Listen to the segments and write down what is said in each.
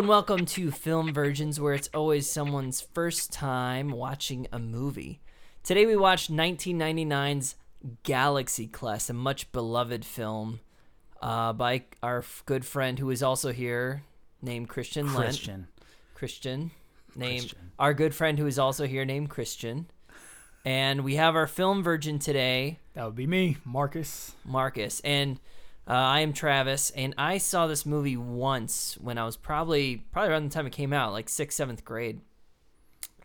and welcome to Film Virgins, where it's always someone's first time watching a movie. Today we watched 1999's Galaxy Quest, a much beloved film uh, by our good friend who is also here, named Christian Lent. Christian. Christian. Named Christian. our good friend who is also here, named Christian. And we have our film virgin today, That would be me, Marcus. Marcus. And uh, I am Travis, and I saw this movie once when I was probably probably around the time it came out, like sixth, seventh grade,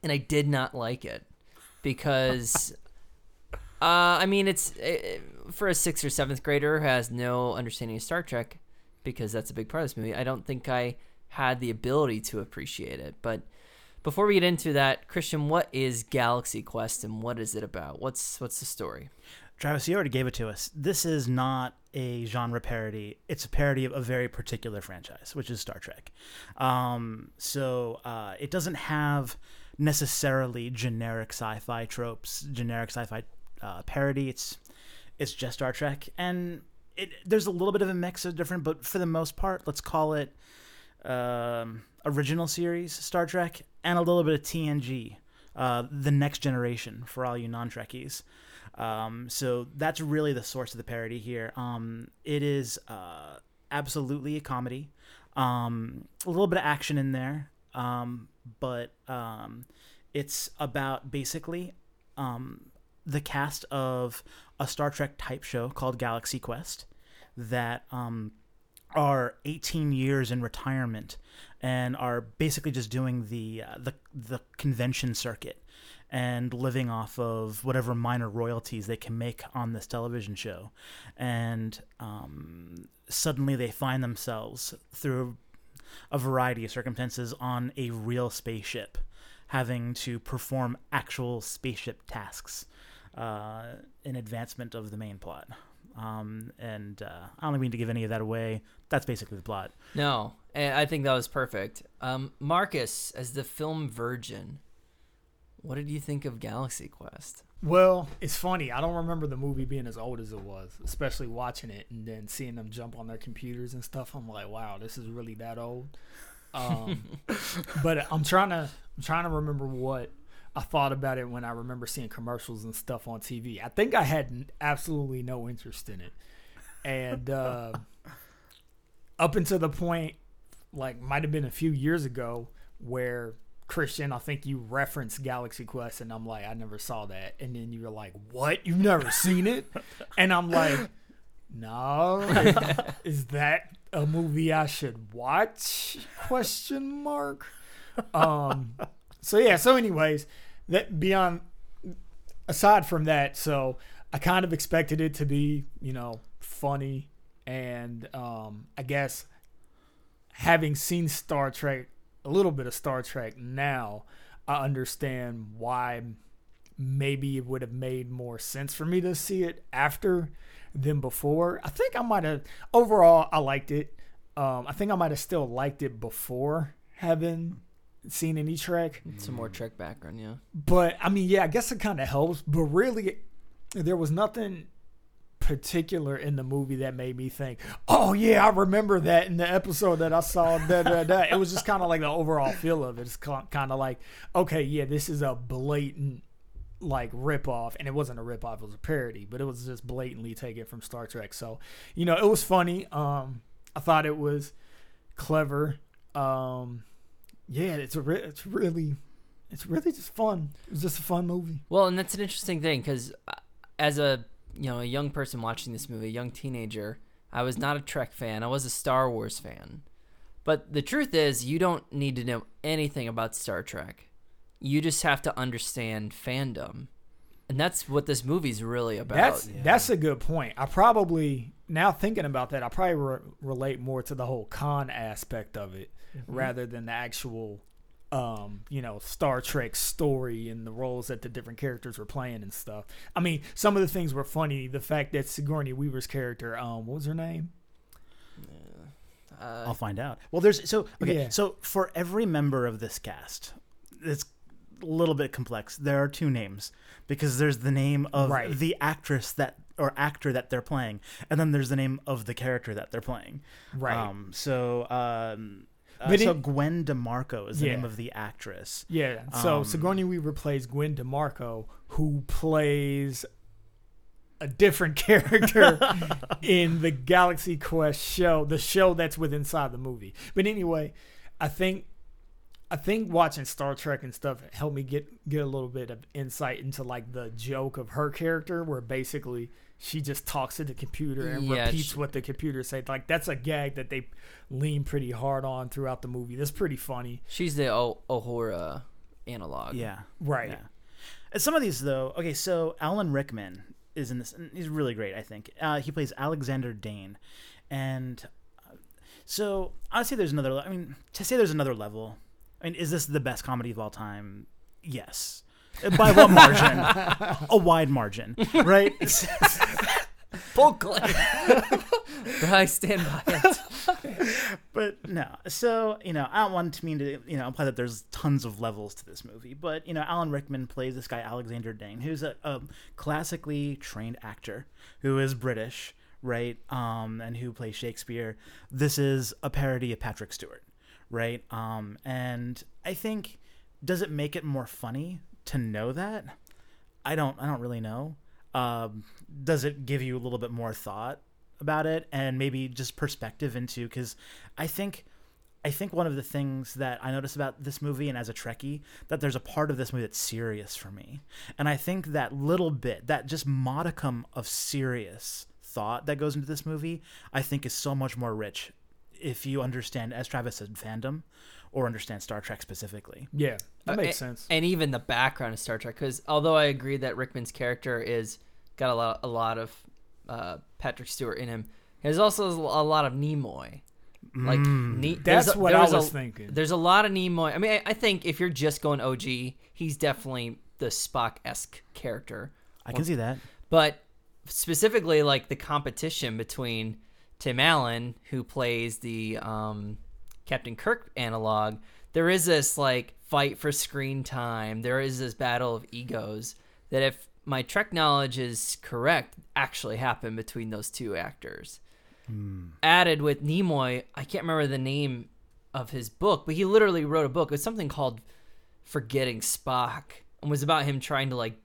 and I did not like it because, uh, I mean, it's uh for a sixth or seventh grader who has no understanding of Star Trek, because that's a big part of this movie. I don't think I had the ability to appreciate it, but. Before we get into that, Christian, what is Galaxy Quest and what is it about? What's what's the story? Travis, you already gave it to us. This is not a genre parody. It's a parody of a very particular franchise, which is Star Trek. Um, so uh, it doesn't have necessarily generic sci-fi tropes, generic sci-fi uh, parody. It's it's just Star Trek, and it there's a little bit of a mix of different, but for the most part, let's call it um, original series Star Trek and a little bit of TNG, uh, the next generation for all you non-Trekkies. Um, so that's really the source of the parody here. Um, it is uh, absolutely a comedy, um, a little bit of action in there, um, but um, it's about basically um, the cast of a Star Trek type show called Galaxy Quest that are 18 years in retirement and are basically just doing the uh, the the convention circuit and living off of whatever minor royalties they can make on this television show and um, suddenly they find themselves through a variety of circumstances on a real spaceship having to perform actual spaceship tasks uh, in advancement of the main plot um, and uh, I don't mean to give any of that away. That's basically the plot. No, I think that was perfect. Um, Marcus, as the film virgin, what did you think of Galaxy Quest? Well, it's funny. I don't remember the movie being as old as it was, especially watching it and then seeing them jump on their computers and stuff. I'm like, wow, this is really that old. Um, but I'm trying to I'm trying to remember what I thought about it when I remember seeing commercials and stuff on TV. I think I had absolutely no interest in it, and uh, up until the point, like might have been a few years ago, where Christian, I think you referenced Galaxy Quest, and I'm like, I never saw that, and then you were like, What? You've never seen it? And I'm like, No, is that a movie I should watch? Question mark. Um. So yeah. So anyways, that beyond aside from that, so I kind of expected it to be, you know, funny, and um, I guess having seen Star Trek, a little bit of Star Trek now, I understand why maybe it would have made more sense for me to see it after than before. I think I might have overall I liked it. Um, I think I might have still liked it before having seen any Trek. Some more Trek background, yeah. But I mean, yeah, I guess it kind of helps. But really, there was nothing particular in the movie that made me think, "Oh yeah, I remember that in the episode that I saw." Da, da, da. It was just kind of like the overall feel of it. It's kind of like, okay, yeah, this is a blatant like rip off, and it wasn't a rip off; it was a parody, but it was just blatantly taken from Star Trek. So, you know, it was funny. Um, I thought it was clever. Um, yeah, it's a re- it's really it's really just fun. It was just a fun movie. Well, and that's an interesting thing because as a you know a young person watching this movie, a young teenager, I was not a Trek fan. I was a Star Wars fan. But the truth is, you don't need to know anything about Star Trek. You just have to understand fandom. And that's what this movie's really about. That's that's a good point. I probably now thinking about that, I probably re- relate more to the whole con aspect of it mm-hmm. rather than the actual um, you know, Star Trek story and the roles that the different characters were playing and stuff. I mean, some of the things were funny. The fact that Sigourney Weaver's character, um, what was her name? Uh, I'll find out. Well, there's so okay. Yeah. So for every member of this cast, it's a little bit complex. There are two names because there's the name of Right. the actress that or actor that they're playing, and then there's the name of the character that they're playing. Right. Um, so, um, uh, But so it- Gwen DeMarco is the Yeah. name of the actress. Yeah. So Um, Sigourney Weaver plays Gwen DeMarco, who plays a different character in the Galaxy Quest show, the show that's with inside the movie. But anyway, I think I think watching Star Trek and stuff helped me get get a little bit of insight into like the joke of her character, where basically she just talks to the computer and Yeah, repeats she- what the computer said. Like that's a gag that they lean pretty hard on throughout the movie. That's pretty funny, she's the o- Uhura analog. Yeah. right? Yeah. And some of these though, okay, so Alan Rickman is in this. and He's really great, I think. Uh, he plays Alexander Dane, and uh, so I'd say there's another. I mean, to say there's another level. I mean, is this the best comedy of all time? Yes. By what margin? A wide margin, right? Full claim. but I stand by it. but no. So you know, I don't want to mean to you know imply that there's tons of levels to this movie, but you know, Alan Rickman plays this guy Alexander Dane, who's a, a classically trained actor who is British, right? Um, and who plays Shakespeare. This is a parody of Patrick Stewart, right? Um, and I think does it make it more funny to know that? I don't. I don't really know. Um, does it give you a little bit more thought about it and maybe just perspective into? Because I think, I think one of the things that I notice about this movie and as a Trekkie that there's a part of this movie that's serious for me, and I think that little bit, that just modicum of serious thought that goes into this movie, I think is so much more rich if you understand, as Travis said, fandom, or understand Star Trek specifically. Yeah, that Uh, makes a- sense. And even the background of Star Trek, because although I agree that Rickman's character is got a lot, a lot of uh, Patrick Stewart in him, there's also a lot of Nimoy. Like ne- there's That's a- what I was was a- thinking. There's a lot of Nimoy. I mean, I, I think if you're just going OG, he's definitely the Spock esque character. I can see that. But specifically, like the competition between Tim Allen, who plays the um, Captain Kirk analog, there is this like fight for screen time. There is this battle of egos that, if my Trek knowledge is correct, actually happened between those two actors. Added with Nimoy, I can't remember the name of his book, but he literally wrote a book. It was something called Forgetting Spock, and was about him trying to like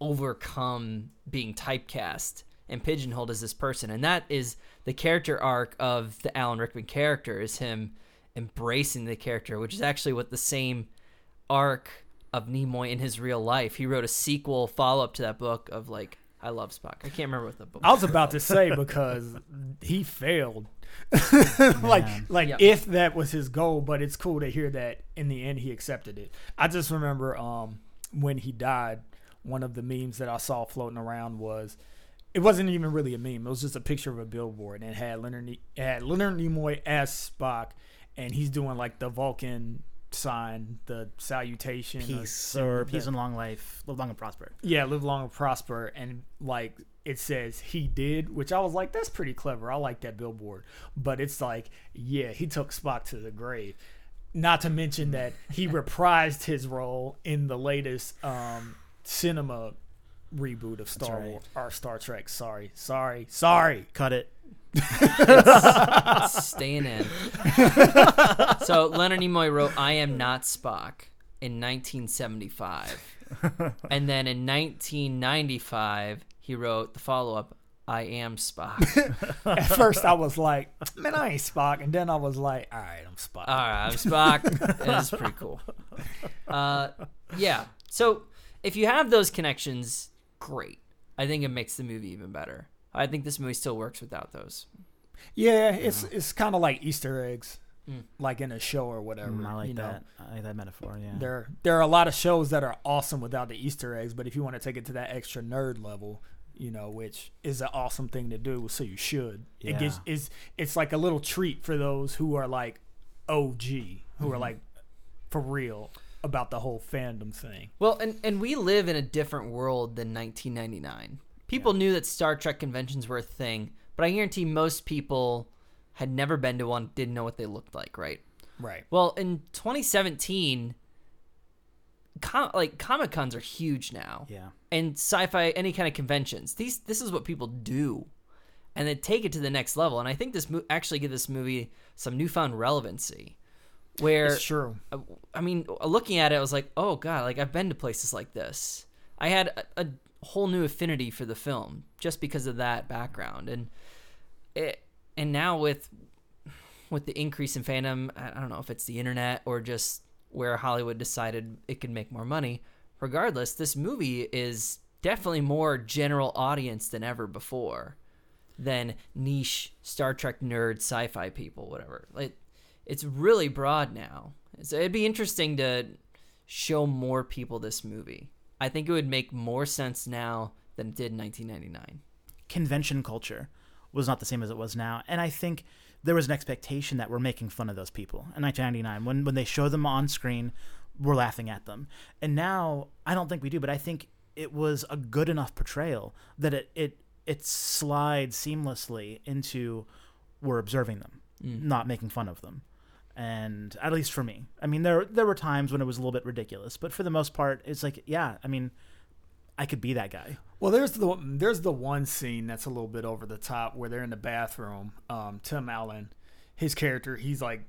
overcome being typecast and pigeonholed as this person and that is the character arc of the alan rickman character is him embracing the character which is actually what the same arc of nimoy in his real life he wrote a sequel follow-up to that book of like i love spock i can't remember what the book I was about to say because he failed. like like Yeah. if that was his goal, but it's cool to hear that in the end he accepted it. I just remember um when he died, one of the memes that I saw floating around was it wasn't even really a meme. It was just a picture of a billboard and it had Leonard Ne- it had Leonard Nimoy as Spock and he's doing like the Vulcan sign, the salutation, Peace or peace and long life, live long and prosper. yeah, live long and prosper. And like it says he did, which I was like, that's pretty clever. I like that billboard. But it's like, yeah, he took Spock to the grave. Not to mention that he reprised his role in the latest um, cinema reboot of Star right. Wars or Star Trek. Sorry, sorry, sorry. Cut it. staying in so leonard nimoy wrote i am not spock in 1975 and then in 1995 he wrote the follow-up i am spock At first, I was like, man, I ain't Spock, and then I was like, all right, I'm Spock. All right, I'm Spock. That's pretty cool. Uh, yeah. So if you have those connections, great. I think it makes the movie even better. I think this movie still works without those. yeah, it's it's kind of like Easter eggs, Mm. like in a show or whatever. Mm, I like you know? that. I like that metaphor. Yeah. There, there are a lot of shows that are awesome without the Easter eggs, but if you want to take it to that extra nerd level, you know, which is an awesome thing to do, so you should. It gives is it's like a little treat for those who are like OG, who Mm-hmm. are like for real about the whole fandom thing. Well, and and we live in a different world than 1999. People knew that Star Trek conventions were a thing, but I guarantee most people had never been to one, didn't know what they looked like, right? Right. Well, in 2017, com- like Comic Cons are huge now. Yeah. And sci-fi, any kind of conventions. These, this is what people do, and then take it to the next level. And I think this mo- actually give this movie some newfound relevancy. Where It's true. I mean, uh, looking at it, I was like, oh god, like I've been to places like this. I had a, a whole new affinity for the film just because of that background, and it, and now with with the increase in fandom, I I don't know if it's the internet or just where Hollywood decided it could make more money. Regardless, this movie is definitely more general audience than ever before, than niche Star Trek nerd sci-fi people, whatever. Like, it's really broad now. So it'd be interesting to show more people this movie. I think it would make more sense now than it did in 1999. convention culture was not the same as it was now. And I think there was an expectation that we're making fun of those people in 1999. When, when they show them on screen, we're laughing at them. And now I don't think we do, but I think it was a good enough portrayal that it, it, it slides seamlessly into we're observing them, mm. not making fun of them. And at least for me, I mean, there there were times when it was a little bit ridiculous, but for the most part, it's like, yeah, I mean, I could be that guy. Well, there's the there's the one scene that's a little bit over the top where they're in the bathroom. Um, Tim Allen, his character, he's like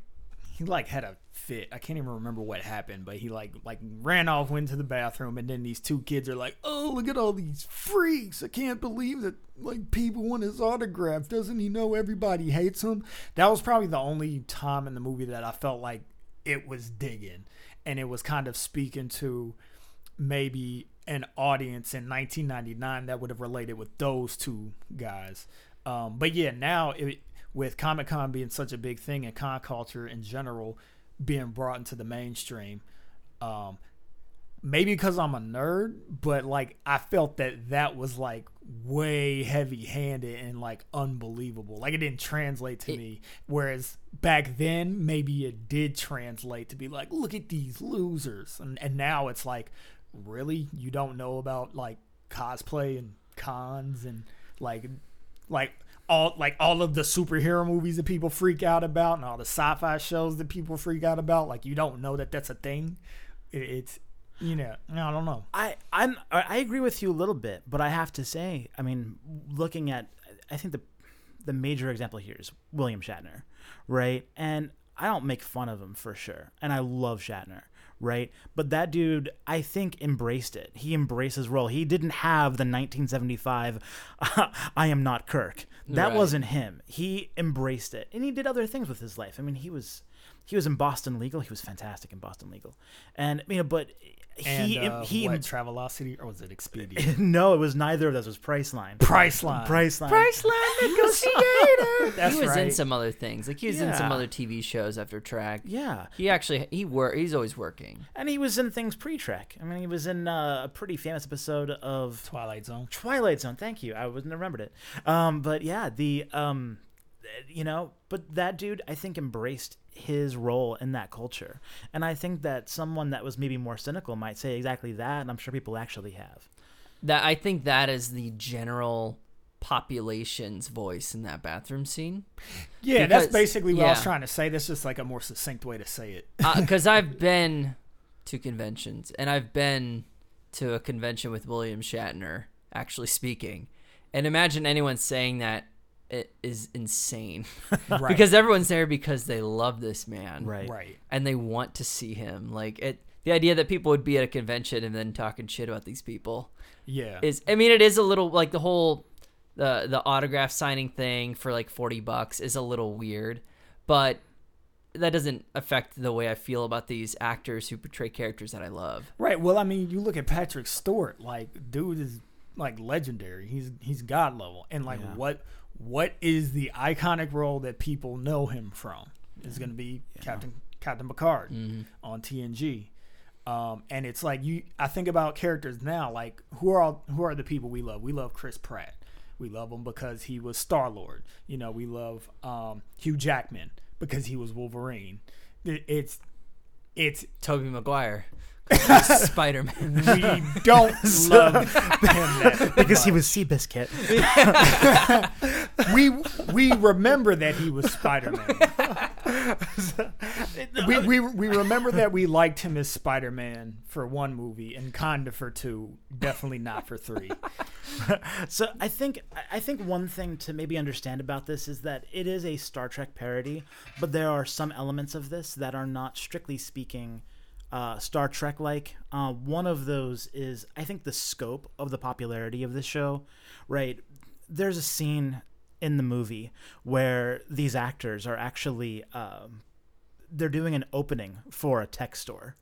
he like had a fit. I can't even remember what happened, but he like like ran off, went to the bathroom, and then these two kids are like, "Oh, look at all these freaks! I can't believe that like people want his autograph. Doesn't he know everybody hates him?" That was probably the only time in the movie that I felt like it was digging, and it was kind of speaking to maybe an audience in 1999 that would have related with those two guys. Um, but yeah, now it, with Comic Con being such a big thing and con culture in general being brought into the mainstream, um, maybe because I'm a nerd, but like I felt that that was like way heavy handed and like unbelievable. Like it didn't translate to It- me. Whereas back then, maybe it did translate to be like, look at these losers. And, and now it's like, really? You don't know about like cosplay and cons and like, like, all like all of the superhero movies that people freak out about and all the sci-fi shows that people freak out about like you don't know that that's a thing. It, it's you know i don't know. I I'm I agree with you a little bit, but I have to say, I mean, looking at, I think the the major example here is William Shatner, right? And I don't make fun of him for sure, and I love Shatner, right? But that dude, I think, embraced it. He embraced his role. He didn't have the 1975 "I am not Kirk." That Right. wasn't him. He embraced it, and he did other things with his life. I mean, he was. He was in Boston Legal. He was fantastic in Boston Legal, and you know, but and he uh, he what, travelocity or was it expedia no, it was neither of those. It was Priceline. priceline Priceline. priceline negotiator that's he was right in some other things, like he was in some other TV shows after Trek. Yeah, He actually he work. He's always working. and he was in things pre-Trek. I mean, he was in uh, a pretty famous episode of twilight zone Twilight Zone. Thank you. I wouldn't have remembered it. Um, but yeah, the um, you know, but that dude, I think, embraced his role in that culture, and I think that someone that was maybe more cynical might say exactly that, and I'm sure people actually have. That I think that is the general population's voice in that bathroom scene. yeah that's basically what i was trying to say. That's just like a more succinct way to say it. Uh, because I've been to conventions and I've been to a convention with William Shatner actually speaking, and imagine anyone saying that it is insane right because everyone's there because they love this man, Right. right and they want to see him. Like it, the idea that people would be at a convention and then talking shit about these people yeah is. I mean, it is a little like the whole the the autograph signing thing for like forty bucks is a little weird, but that doesn't affect the way I feel about these actors who portray characters that I love. Right. Well, I mean, you look at Patrick Stewart. Like, dude is like legendary. He's he's god level. And like, Yeah. what what is the iconic role that people know him from? Is going to be Captain Captain Picard on TNG. Um, and it's like you. I think about characters now. Like, who are all, who are the people we love? We love Chris Pratt. We love him because he was Star Lord. You know, we love um, Hugh Jackman because he was Wolverine. It- It's it's Tobey Maguire, Spider Man. we don't love him because he was Seabiscuit. we we remember that he was Spider Man. we, we we remember that we liked him as Spider Man for one movie and kinda for two. Definitely not for three. So I think I think one thing to maybe understand about this is that it is a Star Trek parody, but there are some elements of this that are not strictly speaking uh, Star Trek like. Uh, one of those is I think the scope of the popularity of this show. Right, there's a scene in the movie where these actors are actually um, they're doing an opening for a tech store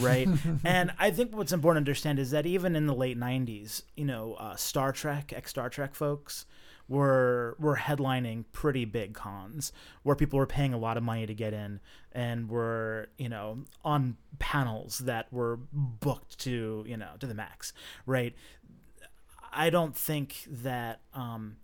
right and i think what's important to understand is that even in the late 90s you know uh, star trek ex star trek folks were were headlining pretty big cons where people were paying a lot of money to get in and were you know on panels that were booked to you know to the max right I don't think that um,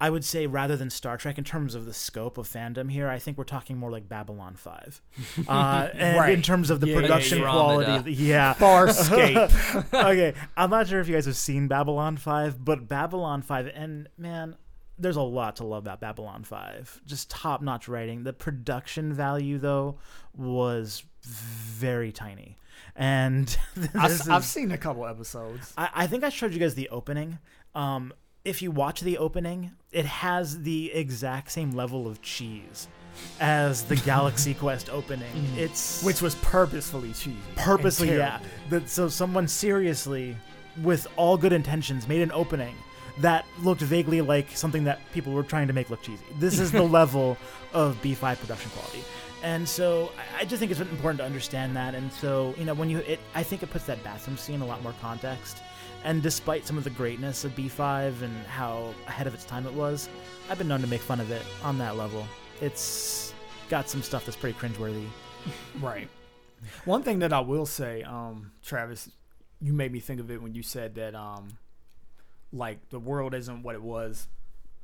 I would say rather than Star Trek in terms of the scope of fandom here, I think we're talking more like Babylon Five, uh, and Right. in terms of the Yeah, production yeah. quality. Andromeda. of the- yeah. Farscape. okay, I'm not sure if you guys have seen Babylon Five, but Babylon Five, and man, there's a lot to love about Babylon Five. Just top notch writing. The production value though was very tiny, and I've, this I've seen a couple episodes. I, I think I showed you guys the opening. Um, if you watch the opening, it has the exact same level of cheese as the Galaxy Quest opening. It's Which was purposefully cheesy. purposely, yeah. That so someone seriously, with all good intentions, made an opening that looked vaguely like something that people were trying to make look cheesy. This is the level of B5 production quality. And so I- just think it's important to understand that. And so, you know, when you, it, I think it puts that bathroom scene in a lot more context. And despite some of the greatness of B5 and how ahead of its time it was, I've been known to make fun of it on that level. It's got some stuff that's pretty cringeworthy. Right. One thing that I will say, um, Travis, you made me think of it when you said that, um, like the world isn't what it was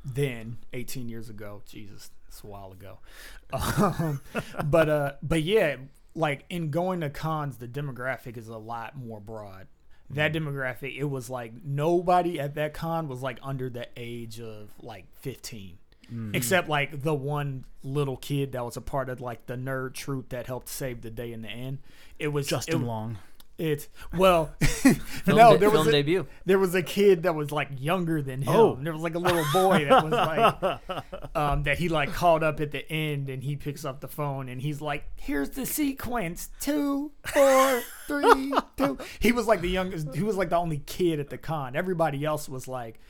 then, 18 years ago. Jesus, it's a while ago. Um, but uh, but yeah, like in going to cons, the demographic is a lot more broad. That demographic, it was like nobody at that con was like under the age of like 15 except like the one little kid that was a part of like the nerd troop that helped save the day in the end. It was Justin it, Long. It well, no, de- there was a, debut. there was a kid that was like younger than him. Oh. There was like a little boy that was like um, that he like called up at the end and he picks up the phone and he's like, "Here's the sequence: two, four, three, two. He was like the youngest. He was like the only kid at the con. Everybody else was like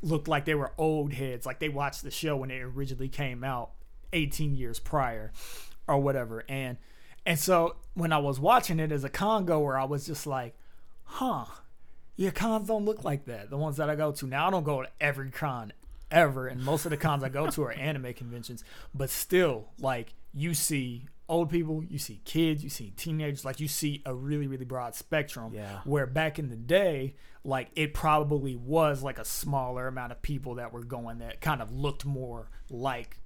looked like they were old heads, like they watched the show when it originally came out 18 years prior or whatever. And and so when I was watching it as a con goer, I was just like, huh, yeah, cons don't look like that. The ones that I go to. Now I don't go to every con ever, and most of the cons I go to are anime conventions, but still, like you see old people, you see kids, you see teenagers, like you see a really, really broad spectrum. Yeah. Where back in the day, like it probably was like a smaller amount of people that were going that kind of looked more like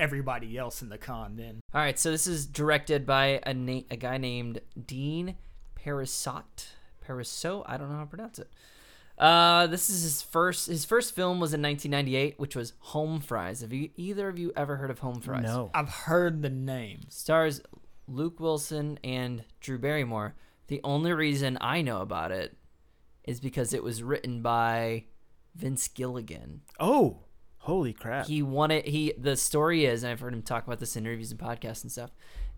everybody else in the con then. All right, so this is directed by a na- a guy named Dean Parisot. Parisot, I don't know how to pronounce it. Uh, this is his first. His first film was in 1998, which was Home Fries. Have you either of you ever heard of Home Fries? No. I've heard the name. Stars Luke Wilson and Drew Barrymore. The only reason I know about it is because it was written by Vince Gilligan. Oh, holy crap. He wanted he the story is, and I've heard him talk about this in interviews and podcasts and stuff,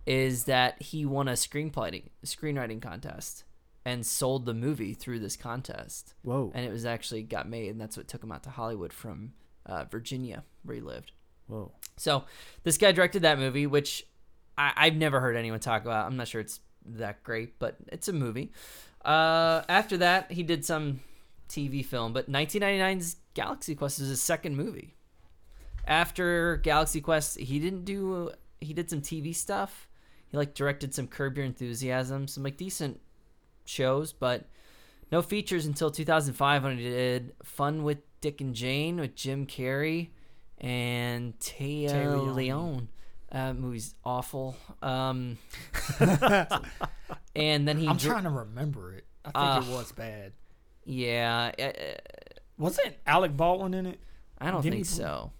is that he won a screenwriting screenwriting contest and sold the movie through this contest. Whoa. And it was actually got made, and that's what took him out to Hollywood from uh, Virginia, where he lived. Whoa. So this guy directed that movie, which I, I've never heard anyone talk about. I'm not sure it's that great, but it's a movie. Uh, after that, he did some TV film, but 1999's Galaxy Quest is his second movie. After Galaxy Quest, he didn't do. He did some TV stuff. He like directed some Curb Your Enthusiasm, some like decent shows, but no features until 2005 when he did Fun with Dick and Jane with Jim Carrey and Téa Téa Leoni. Uh, movie's awful. Um, and then he I'm dr- trying to remember it. I think Ah. it was bad. yeah, uh, Wasn't Alec Baldwin in it? I don't Didn't think he- so.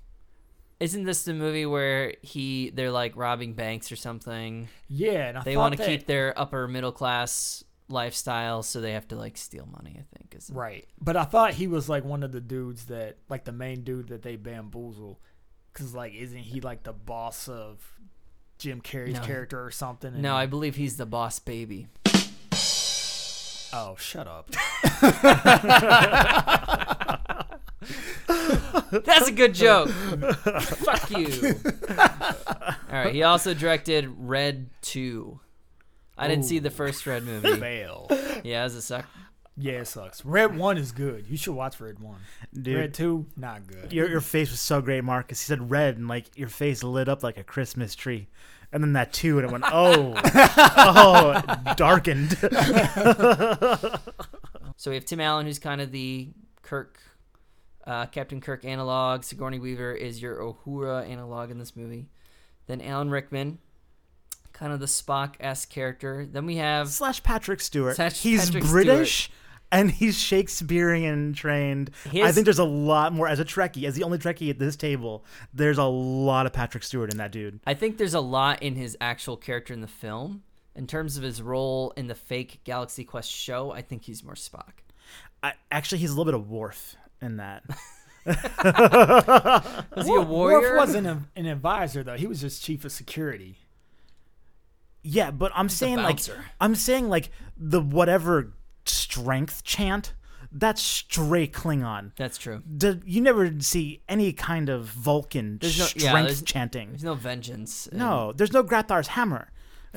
Isn't this the movie where he they're like robbing banks or something? Yeah, and I They thought want to that- keep their upper middle class lifestyle, so they have to like steal money. I think is right. But I thought he was like one of the dudes that, like the main dude that they bamboozle, because like, isn't he like the boss of Jim Carrey's No. character or something? And No, I believe he's the boss baby. Oh, shut up. That's a good joke. Fuck you. All right. He also directed Red Two. I didn't see the first Red movie. Fail. Yeah, does it suck? Yeah, it sucks. Red one is good. You should watch Red one. Dude, Red two, not good. your your face was so great, Marcus. He said red, and like your face lit up like a Christmas tree. And then that two, and it went, oh, oh, darkened. So we have Tim Allen, who's kind of the Kirk, uh, Captain Kirk analog. Sigourney Weaver is your Uhura analog in this movie. Then Alan Rickman, kind of the Spock esque character. Then we have Slash Patrick Stewart. Slash he's Patrick British. And he's Shakespearean trained. I think there's a lot more as a Trekkie, as the only Trekkie at this table. There's a lot of Patrick Stewart in that dude. I think there's a lot in his actual character in the film. In terms of his role in the fake Galaxy Quest show, I think he's more Spock. I, actually, he's a little bit of Worf in that. Was he a warrior? Worf wasn't a, an advisor though. He was just chief of security. Yeah, but I'm saying like. I'm saying like the whatever strength chant. That's straight Klingon. That's true. Do, you never see any kind of Vulcan There's no- strength yeah, there's- chanting. There's no vengeance. in- No, there's no Grabthar's hammer.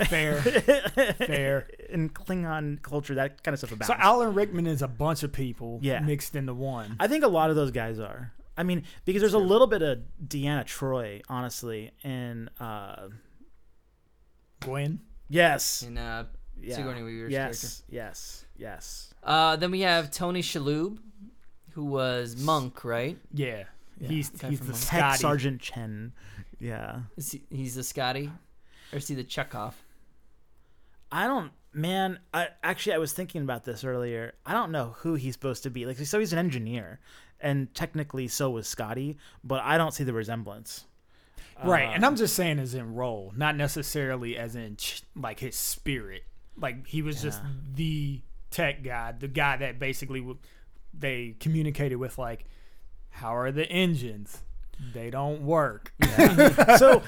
Fair, fair. In Klingon culture, that kind of stuff abounds. So Alan Rickman is a bunch of people Yeah. mixed into one. I think a lot of those guys are. I mean, because there's a little bit of Deanna Troi, honestly, in uh, Gwen. yes, In uh, yeah. Sigourney Weaver's yes, character. yes, yes. Uh, then we have Tony Shalhoub, who was Monk, right? Yeah, he's he's the Monk. Tech Scotty. Sergeant Chen. Yeah, Is he, he's the Scotty, or is he the Chekhov? I don't. Man, I actually I was thinking about this earlier. I don't know who he's supposed to be. Like, so he's an engineer, and technically so was Scotty, but I don't see the resemblance. Right, Uh, and I'm just saying as in role, not necessarily as in ch- like his spirit. Like he was just the tech guy, the guy that basically w- they communicated with. Like, how are the engines? They don't work. so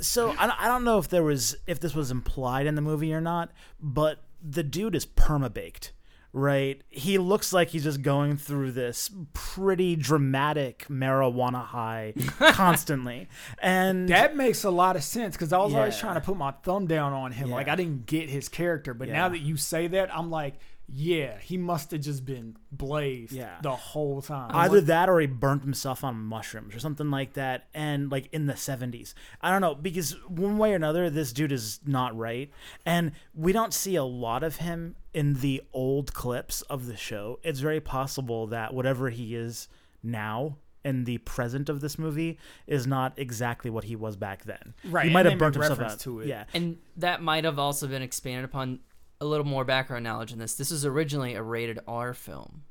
so I don't, I don't know if there was if this was implied in the movie or not but the dude is perma baked right he looks like he's just going through this pretty dramatic marijuana high constantly and That makes a lot of sense because I was always trying to put my thumb down on him. Like I didn't get his character, but Yeah. now that you say that, I'm like, yeah, he must have just been blazed Yeah. the whole time. either that or he burnt himself on mushrooms or something like that and like in the 70s i don't know because one way or another this dude is not right and we don't see a lot of him in the old clips of the show it's very possible that whatever he is now in the present of this movie is not exactly what he was back then Right, he and might they have burnt make himself reference out to it. yeah And that might have also been expanded upon a little more background knowledge in this. This was originally a rated R film.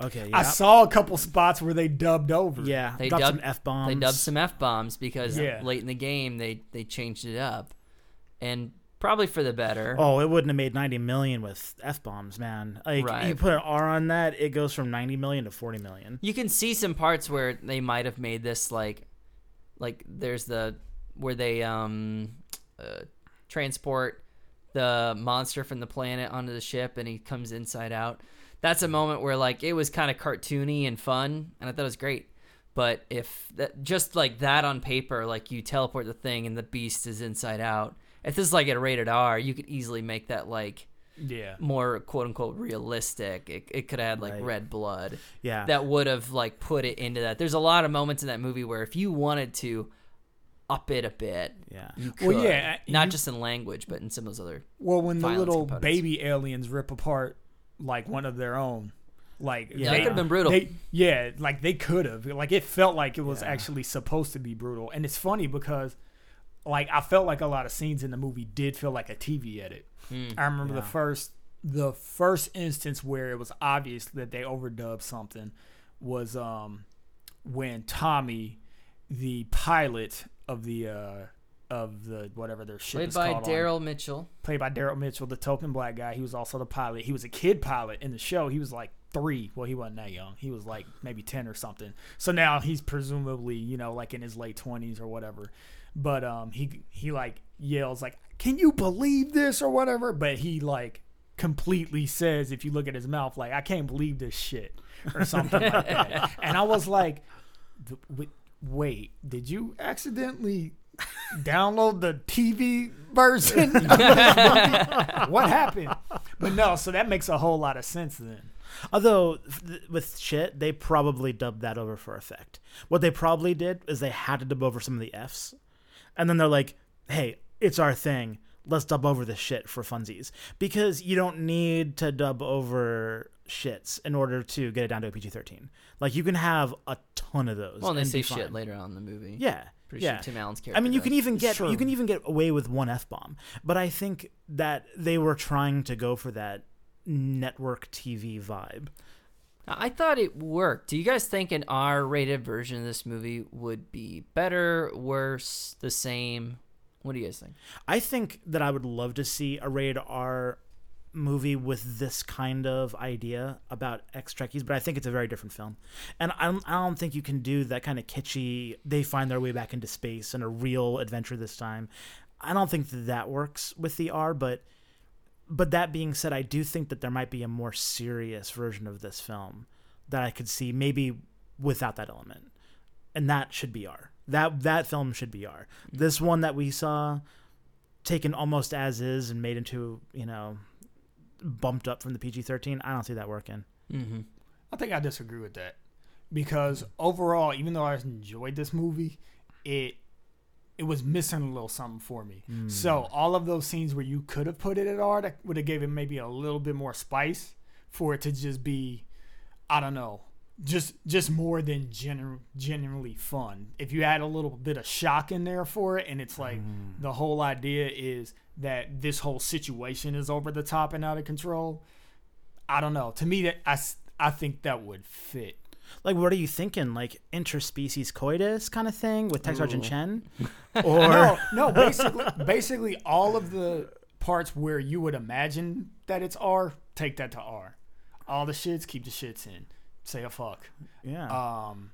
okay I saw a couple spots where they dubbed over. yeah They dropped dubbed some f-bombs They dubbed some f bombs because Yeah. late in the game they they changed it up, and probably for the better. Oh, it wouldn't have made 90 million with f bombs, man. Like Right. you put an R on that, it goes from 90 million to 40 million. You can see some parts where they might have made this like, like there's the where they um uh, transport the monster from the planet onto the ship and he comes inside out. That's a moment where like it was kind of cartoony and fun, and I thought it was great. But if that just like that on paper, like you teleport the thing and the beast is inside out. If this is like at rated R, you could easily make that like yeah. more quote unquote realistic. It, it could have had like Right. red blood Yeah. that would have like put it into that. There's a lot of moments in that movie where if you wanted to up it a bit, yeah. you could. Well, yeah, not you- just in language, but in some of those other. Well, when the little components. baby aliens rip apart like one of their own, like Yeah, that could have been brutal. They, yeah, like they could have. Like it felt like it was Yeah. actually supposed to be brutal. And it's funny because like I felt like a lot of scenes in the movie did feel like a TV edit. I remember the first the first instance where it was obvious that they overdubbed something was um when Tommy, the pilot of the uh of the whatever their ship Played is by called on- Daryl Mitchell. played by Daryl Mitchell, the token black guy. He was also the pilot. He was a kid pilot in the show. He was like three. Well, he wasn't that young. He was like maybe ten or something. So now he's presumably you know like in his late twenties or whatever. But um, he he like yells like, "Can you believe this?" or whatever. But he like completely says, if you look at his mouth, like, "I can't believe this shit" or something like that. And I was like, "Th- wait, "Wait, did you accidentally?" download the TV version. what happened? But no, so that makes a whole lot of sense then. Although th- with shit, they probably dubbed that over for effect. What they probably did is they had to dub over some of the Fs, and then they're like, "Hey, it's our thing. Let's dub over this shit for funsies." Because you don't need to dub over shits in order to get it down to a PG-13. Like you can have a ton of those. Well, and they and say be shit later on in the movie. Yeah. Pretty yeah. sure Tim Allen's character. I mean, you does. can even get Sure. you can even get away with one f bomb, but I think that they were trying to go for that network TV vibe. I thought it worked. Do you guys think an R-rated version of this movie would be better, worse, the same? What do you guys think? I think that I would love to see a rated R movie with this kind of idea about ex Trekkies, but I think it's a very different film. And I don't, I don't think you can do that kind of kitschy, they find their way back into space and a real adventure this time. I don't think that that works with the R, but but that being said, I do think that there might be a more serious version of this film that I could see maybe without that element. And that should be R. That that film should be R. This one that we saw taken almost as is and made into, you know, bumped up from the PG-13, I don't see that working. Mm-hmm. I think I disagree with that because overall, even though I enjoyed this movie, it it was missing a little something for me. So all of those scenes where you could have put it at R, that would have gave it maybe a little bit more spice for it to just be, I don't know, just just more than genu- genuinely fun. If you add a little bit of shock in there for it, and it's like mm. the whole idea is that this whole situation is over the top and out of control. I don't know. To me, that I I think that would fit. Like, what are you thinking? Like interspecies coitus kind of thing with Tech Sergeant Chen, or No, no. Basically, basically, all of the parts where you would imagine that it's R, take that to R. All the shits, keep the shits in. Say a fuck. yeah. Um,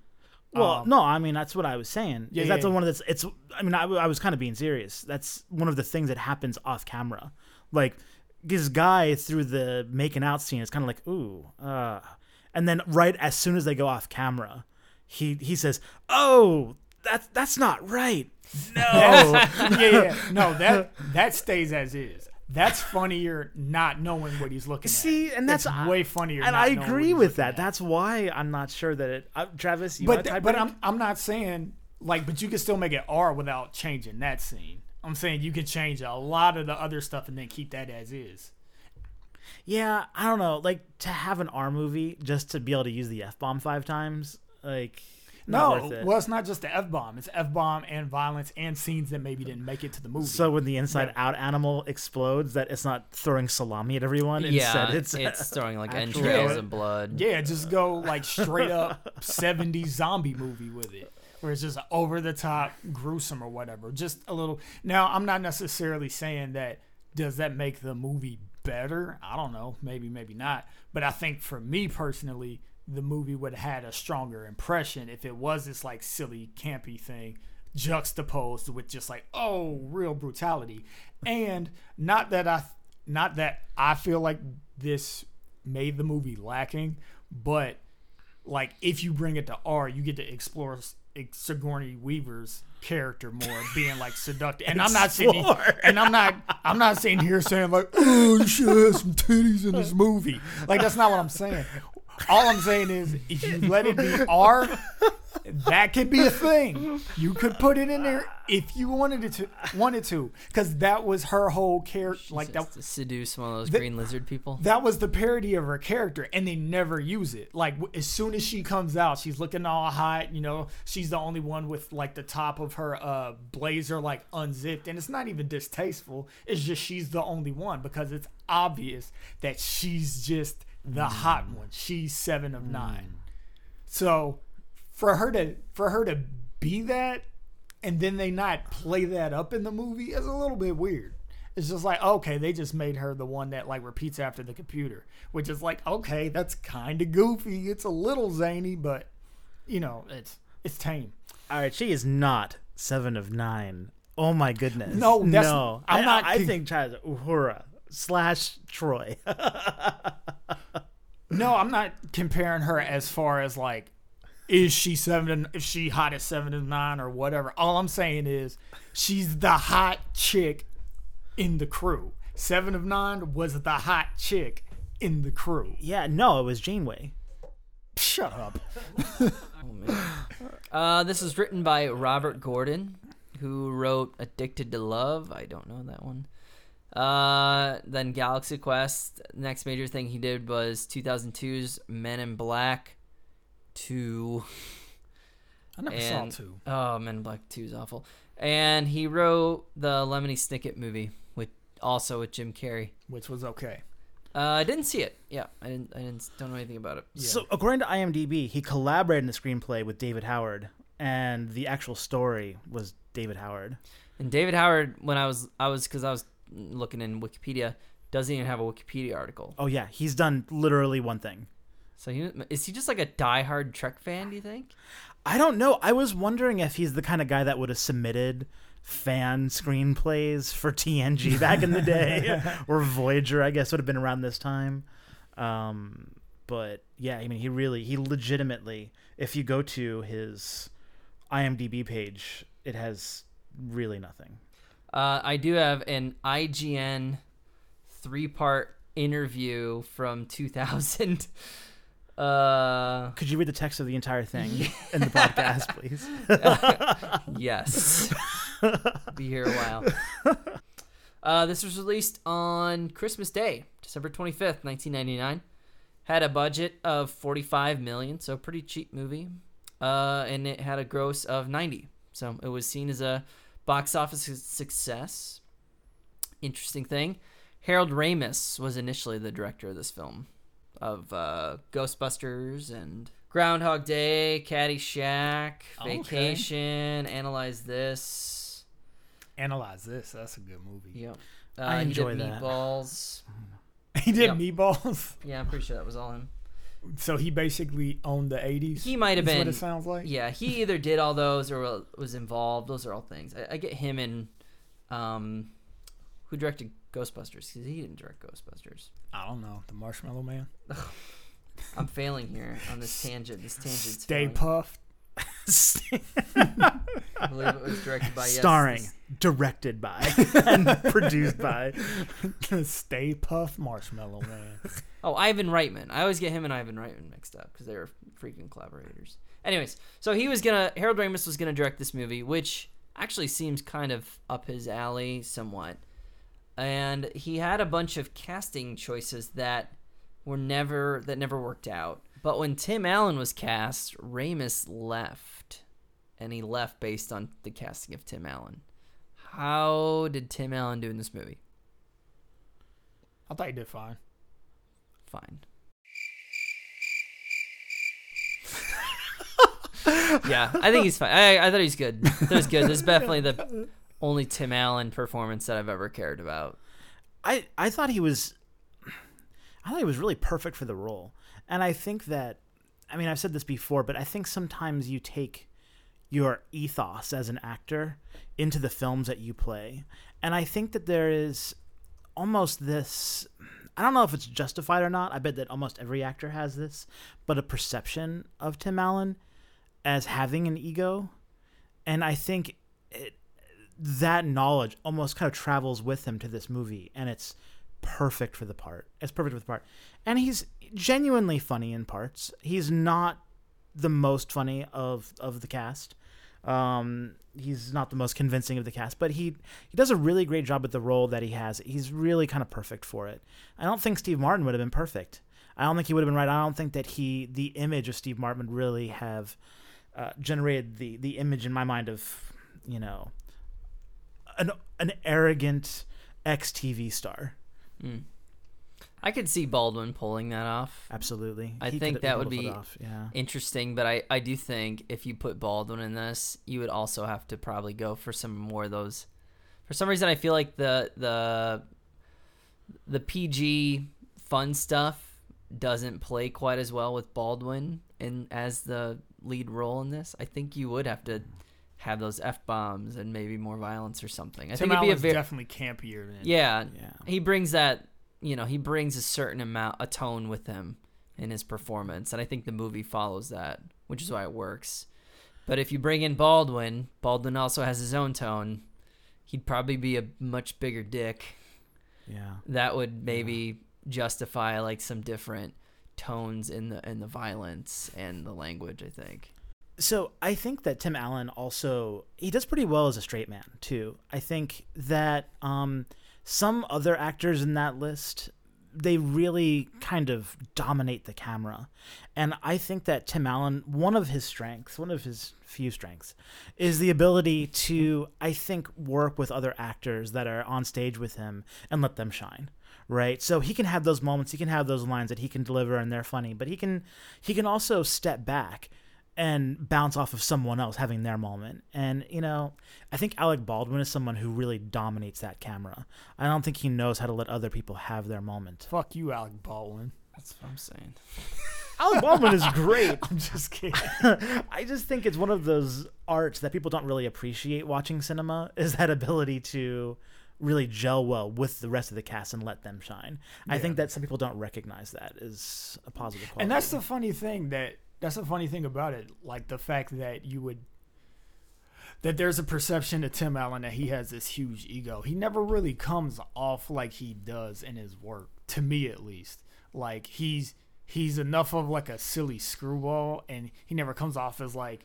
Well, Um, no, I mean that's what I was saying. Yeah, that's yeah, the one that's it's. I mean, I, I was kind of being serious. That's one of the things that happens off camera. Like this guy through the making out scene is kind of like ooh, uh, and then right as soon as they go off camera, he he says, "Oh, that's that's not right." No, yeah, yeah. No, that that stays as is. That's funnier not knowing what he's looking at. see, and that's way funnier. and not I agree with that. at. That's why I'm not sure that it. Uh, Travis, you but th- but I'm I'm not saying like, but you can still make it R without changing that scene. I'm saying you can change a lot of the other stuff and then keep that as is. Yeah, I don't know. Like to have an R movie just to be able to use the f bomb five times, like no, worth it. well, it's not just the f bomb. It's f bomb and violence and scenes that maybe didn't make it to the movie. so when the inside out animal explodes, that it's not throwing salami at everyone. Yeah, Instead, it's, it's throwing like actual- entrails Yeah. and blood. yeah, just go like straight up 70s zombie movie with it. Where it's just over the top, gruesome or whatever. Just a little. Now, I'm not necessarily saying that does that make the movie better? I don't know. Maybe, maybe not. But I think for me personally, the movie would have had a stronger impression if it was this like silly, campy thing juxtaposed with just like, oh, real brutality. And not that I not that I feel like this made the movie lacking, but like if you bring it to R, you get to explore Sigourney Weaver's character more, being like seductive. And I'm not saying, and I'm not, I'm not saying here saying like, oh, you should have some titties in this movie. Like that's not what I'm saying. All I'm saying is, if you let it be R, that could be a thing. You could put it in there if you wanted it to, wanted to, because that was her whole character. Like that, to seduce one of those green lizard people. that was the parody of her character, and they never use it. Like as soon as she comes out, she's looking all hot. You know, she's the only one with like the top of her uh, blazer like unzipped, and it's not even distasteful. It's just she's the only one because it's obvious that she's just the mm. hot one. She's seven of mm. nine. So for her to for her to be that and then they not play that up in the movie is a little bit weird. It's just like, okay, they just made her the one that like repeats after the computer, which is like, okay, that's kind of goofy. It's a little zany, but you know, it's it's tame. All right, she is not seven of nine. Oh my goodness. No, that's- no. I'm I, not I, con- think Chaz Uhura slash Troi. No, I'm not comparing her as far as like, is she seven? If she hot at seven and nine or whatever. All I'm saying is, she's the hot chick in the crew. Seven of nine was the hot chick in the crew. yeah, no, it was Janeway. Shut up. Uh, this is written by Robert Gordon, who wrote Addicted to Love. I don't know that one. Uh, then Galaxy Quest. Next major thing he did was 2002's Men in Black 2. I never And- saw two. Oh, Men in Black 2 is awful. And he wrote the Lemony Snicket movie, with also with Jim Carrey. which was okay. Uh, I didn't see it. Yeah, I didn't. I didn't. Don't know anything about it. So, according to IMDb, he collaborated in the screenplay with David Howard, and the actual story was David Howard. And David Howard, when I was, I was because I was looking in Wikipedia, doesn't even have a Wikipedia article. Oh yeah, he's done literally one thing. So he is he just like a diehard Trek fan? Do you think? I don't know. I was wondering if he's the kind of guy that would have submitted fan screenplays for TNG back in the day, or Voyager. I guess would have been around this time. Um, but yeah, I mean, he really, he legitimately, if you go to his IMDb page, it has really nothing. Uh, I do have an IGN three-part interview from 2000. Uh, Could you read the text of the entire thing in the podcast, please? yes. Be here a while. Uh, this was released on Christmas Day, December 25th, 1999. Had a budget of 45 million, so pretty cheap movie. Uh, and it had a gross of 90. So it was seen as a box office success. Interesting thing. Harold Ramis was initially the director of this film, of uh, Ghostbusters and Groundhog Day, Caddyshack, Okay. Vacation, Analyze This. Analyze this. That's a good movie. Yep. Uh, I enjoy he did that. Meatballs. He did Yep. meatballs. Yeah, I'm pretty sure that was all him. So he basically owned the 80s. He might have been. what it sounds like. Yeah, he either did all those or was involved. Those are all things. I, I get him and um, who directed Ghostbusters because he didn't direct Ghostbusters. I don't know. The Marshmallow Man. I'm failing here on this tangent. This tangent. Stay failing. puffed. I believe it was directed by yes, Starring, this- directed by, and produced by. Stay Puft Marshmallow Man. Oh, Ivan Reitman. I always get him and Ivan Reitman mixed up because they were freaking collaborators. Anyways, so he was gonna Harold Ramis was gonna direct this movie, which actually seems kind of up his alley somewhat. And he had a bunch of casting choices that were never that never worked out. But when Tim Allen was cast, Ramis left, and he left based on the casting of Tim Allen. How did Tim Allen do in this movie? I thought he did fine. Fine. yeah, I think he's fine. I, I thought he's good. I thought he was good. This is definitely the only Tim Allen performance that I've ever cared about. I I thought he was I thought he was really perfect for the role. And I think that I mean I've said this before, but I think sometimes you take your ethos as an actor into the films that you play. And I think that there is almost this I don't know if it's justified or not. I bet that almost every actor has this, but a perception of Tim Allen as having an ego. And I think it, that knowledge almost kind of travels with him to this movie, and it's perfect for the part. It's perfect for the part, and he's genuinely funny in parts. He's not the most funny of of the cast. Um, he's not the most convincing of the cast, but he he does a really great job with the role that he has. He's really kind of perfect for it. I don't think Steve Martin would have been perfect. I don't think he would have been right. I don't think that he the image of Steve Martin would really have uh, generated the the image in my mind of you know an an arrogant ex TV star. Mm. I could see Baldwin pulling that off. Absolutely, I He think that would be yeah. interesting, but I, I do think if you put Baldwin in this, you would also have to probably go for some more of those. For some reason, I feel like the the the PG fun stuff doesn't play quite as well with Baldwin in as the lead role in this. I think you would have to have those f bombs and maybe more violence or something. I Tim think it'd be a very definitely campier than yeah, Yeah. he brings that you know he brings a certain amount a tone with him in his performance and i think the movie follows that which is why it works but if you bring in baldwin baldwin also has his own tone he'd probably be a much bigger dick Yeah. that would maybe justify like some different tones in the in the violence and the language i think So I think that Tim Allen also he does pretty well as a straight man too. I think that um, some other actors in that list they really kind of dominate the camera, and I think that Tim Allen one of his strengths, one of his few strengths, is the ability to I think work with other actors that are on stage with him and let them shine right so he can have those moments he can have those lines that he can deliver and they're funny but he can he can also step back and bounce off of someone else having their moment. And, you know, I think Alec Baldwin is someone who really dominates that camera. I don't think he knows how to let other people have their moment. Fuck you, Alec Baldwin. that's what i'm saying Alec Baldwin is great. I'm just kidding. I just think it's one of those arts that people don't really appreciate watching cinema is that ability to really gel well with the rest of the cast and let them shine. I think that some people don't recognize that as a positive quality. and that's the funny thing that that's the funny thing about it. Like the fact that you would that there's a perception of Tim Allen that he has this huge ego. He never really comes off like he does in his work, to me at least. Like he's he's enough of like a silly screwball, and he never comes off as like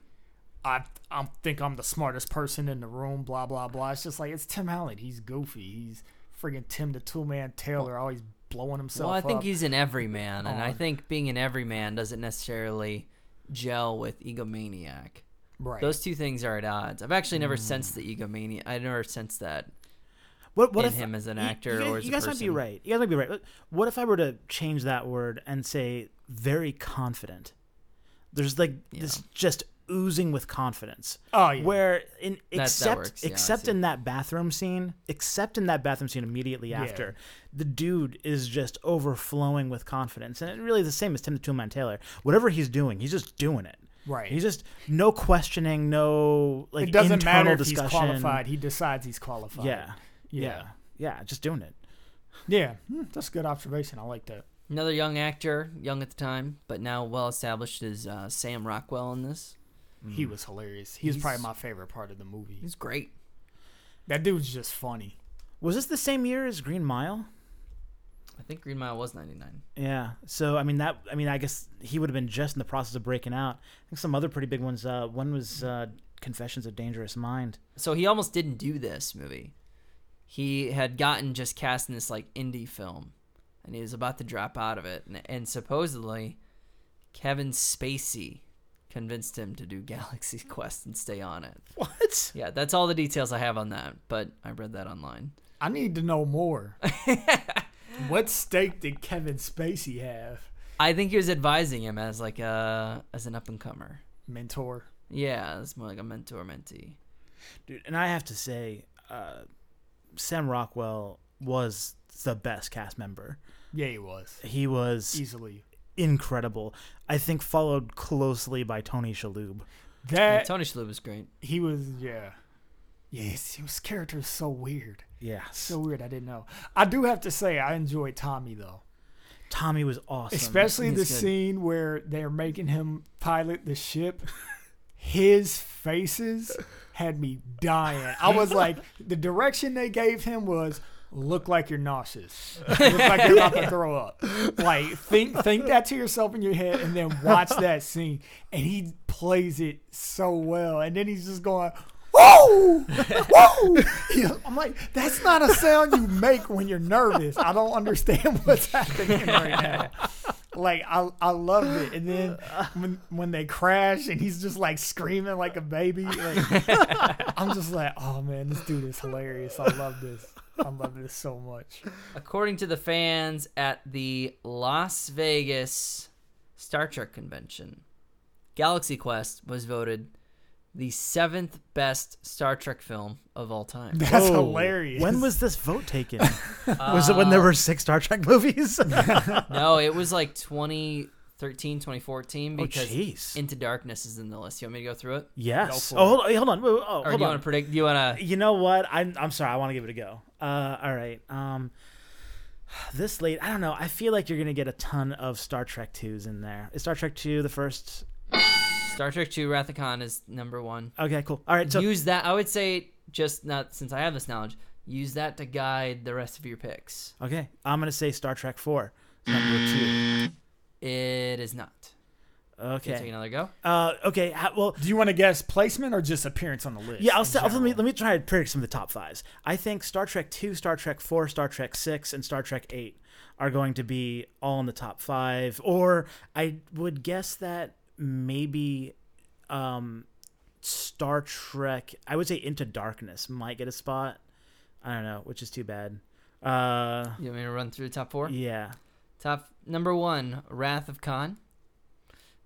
I I think I'm the smartest person in the room. Blah blah blah. It's just like it's Tim Allen. He's goofy. He's friggin' Tim the Toolman Taylor, always blowing himself well i think up. he's an everyman and i think being an everyman doesn't necessarily gel with egomaniac right. Those two things are at odds. I've actually never mm. sensed the egomania. I never sensed that What, what in if him as an actor you, guys, or as you a guys might be right. You guys might be right. What if I were to change that word and say very confident? There's like this just oozing with confidence. Oh, yeah. Where in that except works. Yeah, except see. in that bathroom scene, except in that bathroom scene immediately after, the dude is just overflowing with confidence, and it really is the same as Tim the Toolman Taylor. Whatever he's doing, he's just doing it. Right. He's just no questioning, no like it doesn't internal matter if discussion. he's qualified. He decides he's qualified. Yeah, Yeah. yeah, yeah, just doing it. Yeah. Hmm, that's a good observation. I like that. Another young actor, young at the time, but now well established, is uh, Sam Rockwell in this. He was hilarious. He was probably my favorite part of the movie. He's great. That dude's just funny. Was this the same year as Green Mile? I think Green Mile was 99. Yeah. So I mean that I mean I guess he would have been just in the process of breaking out. I think some other pretty big ones. Uh, one was uh, Confessions of Dangerous Mind. So he almost didn't do this movie. He had gotten just cast in this like indie film, and he was about to drop out of it. And, and supposedly, Kevin Spacey convinced him to do Galaxy Quest and stay on it. What? Yeah, that's all the details I have on that. But I read that online. I need to know more. what stake did Kevin Spacey have? I think he was advising him as like a as an up and comer. Mentor. Yeah, it's more like a mentor mentee. Dude, and I have to say, uh, Sam Rockwell was the best cast member. Yeah, he was. He was Easily. Incredible. I think followed closely by Tony Shalhoub. Yeah, That Tony Shalhoub was great. he was yeah. Yes, his character is so weird. Yeah. So weird, I didn't know. I do have to say I enjoyed Tommy though. Tommy was awesome. Especially the good. scene where they're making him pilot the ship. His faces had me dying. I was like, the direction they gave him was look like you're nauseous. look like you're about to throw up. Like think think that to yourself in your head and then watch that scene. And he plays it so well. And then he's just going, Whoa! Whoa! Yeah, I'm like, that's not a sound you make when you're nervous. I don't understand what's happening right now. Like I, I love it, and then when when they crash and he's just like screaming like a baby, like, I'm just like, oh man, this dude is hilarious. I love this. I love this so much. According to the fans at the Las Vegas Star Trek convention, Galaxy Quest was voted the seventh best Star Trek film of all time. That's Whoa. hilarious. When was this vote taken? was it when there uh, were six Star Trek movies? no, it was like 2013, 2014 Oh, because jeez. Into Darkness is in the list. You want me to go through it? yes. for Oh, hold on. Hold on. Wait, Oh, Or hold do you on. want to predict? Do you want to? You know what? I'm I'm sorry. I want to give it a go. Uh, all right. Um, this late, I don't know. I feel like you're gonna get a ton of Star Trek twos in there. Is Star Trek two the first? Star Trek two Wrath of Khan is number one. Okay, cool. All right. So use that. I would say just not since I have this knowledge. Use that to guide the rest of your picks. okay, I'm gonna say Star Trek four, number two. It is not. Okay. Take another go. Uh, okay. ha- well, Do you want to guess placement or just appearance on the list? Yeah, I'll, in say, let me general? let me try to predict some of the top fives. I think Star Trek two, Star Trek four, Star Trek six, and Star Trek eight are going to be all in the top five. Or I would guess that maybe um, Star Trek. I would say Into Darkness might get a spot. I don't know, which is too bad. Uh, You want me to run through the top four? yeah. Top number one, Wrath of Khan,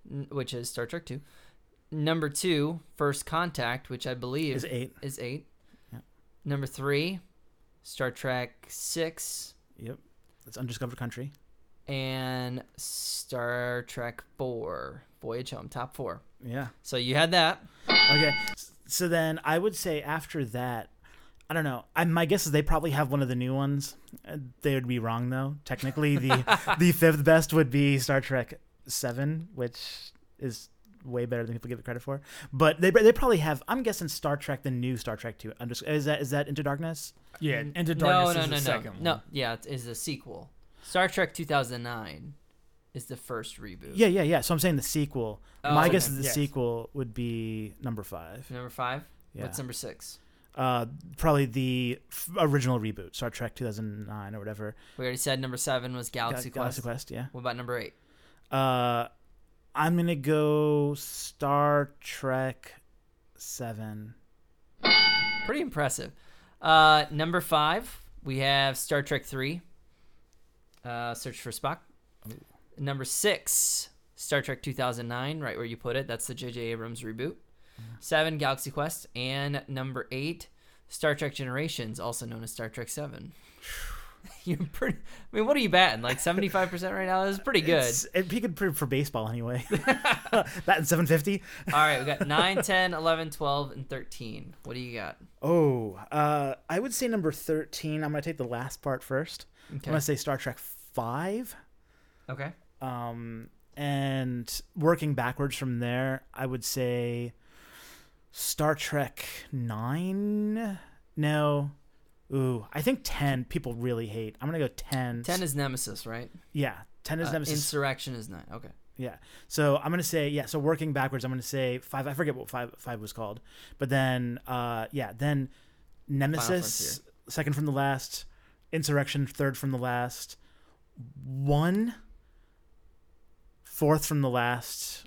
n- which is Star Trek Two. Number two, First Contact, which I believe Is eight. is eight. Yeah. Number three, Star Trek Six, Yep. It's Undiscovered Country. and Star Trek Four, Voyage Home. Top four. Yeah. So you had that. Okay. So then I would say after that, I don't know. I, my guess is they probably have one of the new ones. Uh, They would be wrong though. Technically, the the fifth best would be Star Trek Seven, which is way better than people give it credit for. But they they probably have. I'm guessing Star Trek, the new Star Trek Two. Is that is that Into Darkness? Yeah, Into no, Darkness no, is no, the no, second one. no. Yeah, it is a sequel. Star Trek 2009 is the first reboot. Yeah, yeah, yeah. So I'm saying the sequel. Oh, my okay. guess is the Yes. sequel would be number five. Number five. Yeah. What's number six? Uh, probably the f- original reboot, Star Trek 2009 or whatever. We already said number seven was Galaxy Ga- Quest. Galaxy Quest, yeah. What about number eight? Uh, I'm gonna go Star Trek Seven. Pretty impressive. Uh, number five, we have Star Trek Three. Uh, Search for Spock. Number six, Star Trek 2009, right where you put it. That's the J.J. Abrams reboot. Seven, Galaxy Quest, and number eight, Star Trek Generations, also known as Star Trek Seven. You're pretty. I mean, what are you batting? Like 75 percent right now. This is pretty good. It's, it peaked for, for baseball anyway. that and 750. All right, we got 9, 10, 11, 12, and 13. What do you got? Oh, uh, I would say number 13. I'm gonna take the last part first. Okay. I'm gonna say Star Trek Five. Okay. Um, and working backwards from there, I would say Star Trek Nine. No. Ooh, I think ten. People really hate. I'm gonna go ten. 10 is Nemesis, right? yeah. Ten is Uh, Nemesis. Insurrection is 9. Okay. Yeah. So I'm gonna say yeah. So working backwards, I'm gonna say five. I forget what five five was called, but then uh yeah, then Nemesis second from the last, Insurrection third from the last, one fourth from the last,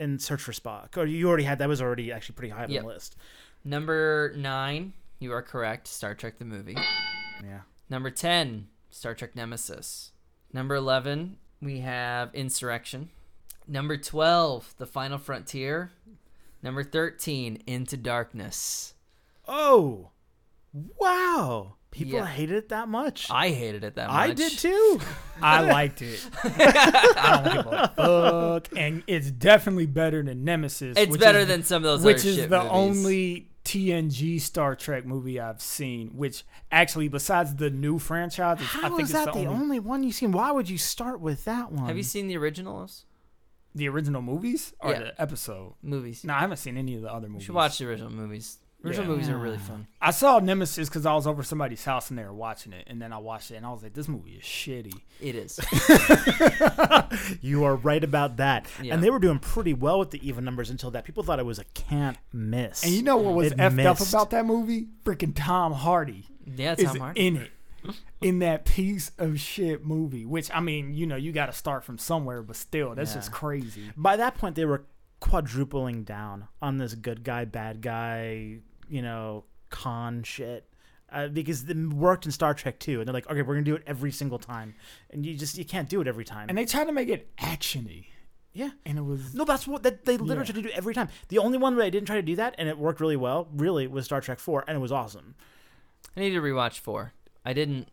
and Search for Spock. Or you already had that was already actually pretty high on Yep. the list. Number 9, you are correct. Star Trek the movie. Yeah. Number 10, Star Trek Nemesis. Number 11, we have Insurrection. Number 12, The Final Frontier. Number 13, Into Darkness. Oh, wow! People Yeah. hated it that much. I hated it that much. I did too. I liked it. I don't give a fuck, and it's definitely better than Nemesis. It's which better is- than some of those which is the movies. only TNG Star Trek movie I've seen. Which actually, besides the new franchise, it's, I think is it's that the, the only, only one you've seen? Why would you start with that one? Have you seen the originals? the original movies or Yeah. the episode. Movies. No, I haven't seen any of the other You movies. should watch the original movies. Original Yeah. movies are really fun. I saw Nemesis because I was over somebody's house and they were watching it, and then I watched it and I was like, "This movie is shitty." It is. You are right about that. Yeah. And they were doing pretty well with the even numbers until that. People thought it was a can't miss. And you know what was It effed up missed. about that movie? Freaking Tom Hardy Yeah, is Tom Hardy. in it. In that piece of shit movie, which I mean, you know, you got to start from somewhere, but still, that's just crazy. By that point, they were quadrupling down on this good guy, bad guy, you know, Khan shit. Uh, because it worked in Star Trek too, and they're like, okay, we're gonna do it every single time, and you just you can't do it every time. And they tried to make it actiony, yeah, and it was no, that's what that they literally Yeah. tried to do every time. The only one where they didn't try to do that, and it worked really well, really, was Star Trek Four, and it was awesome. I need to rewatch four. I didn't.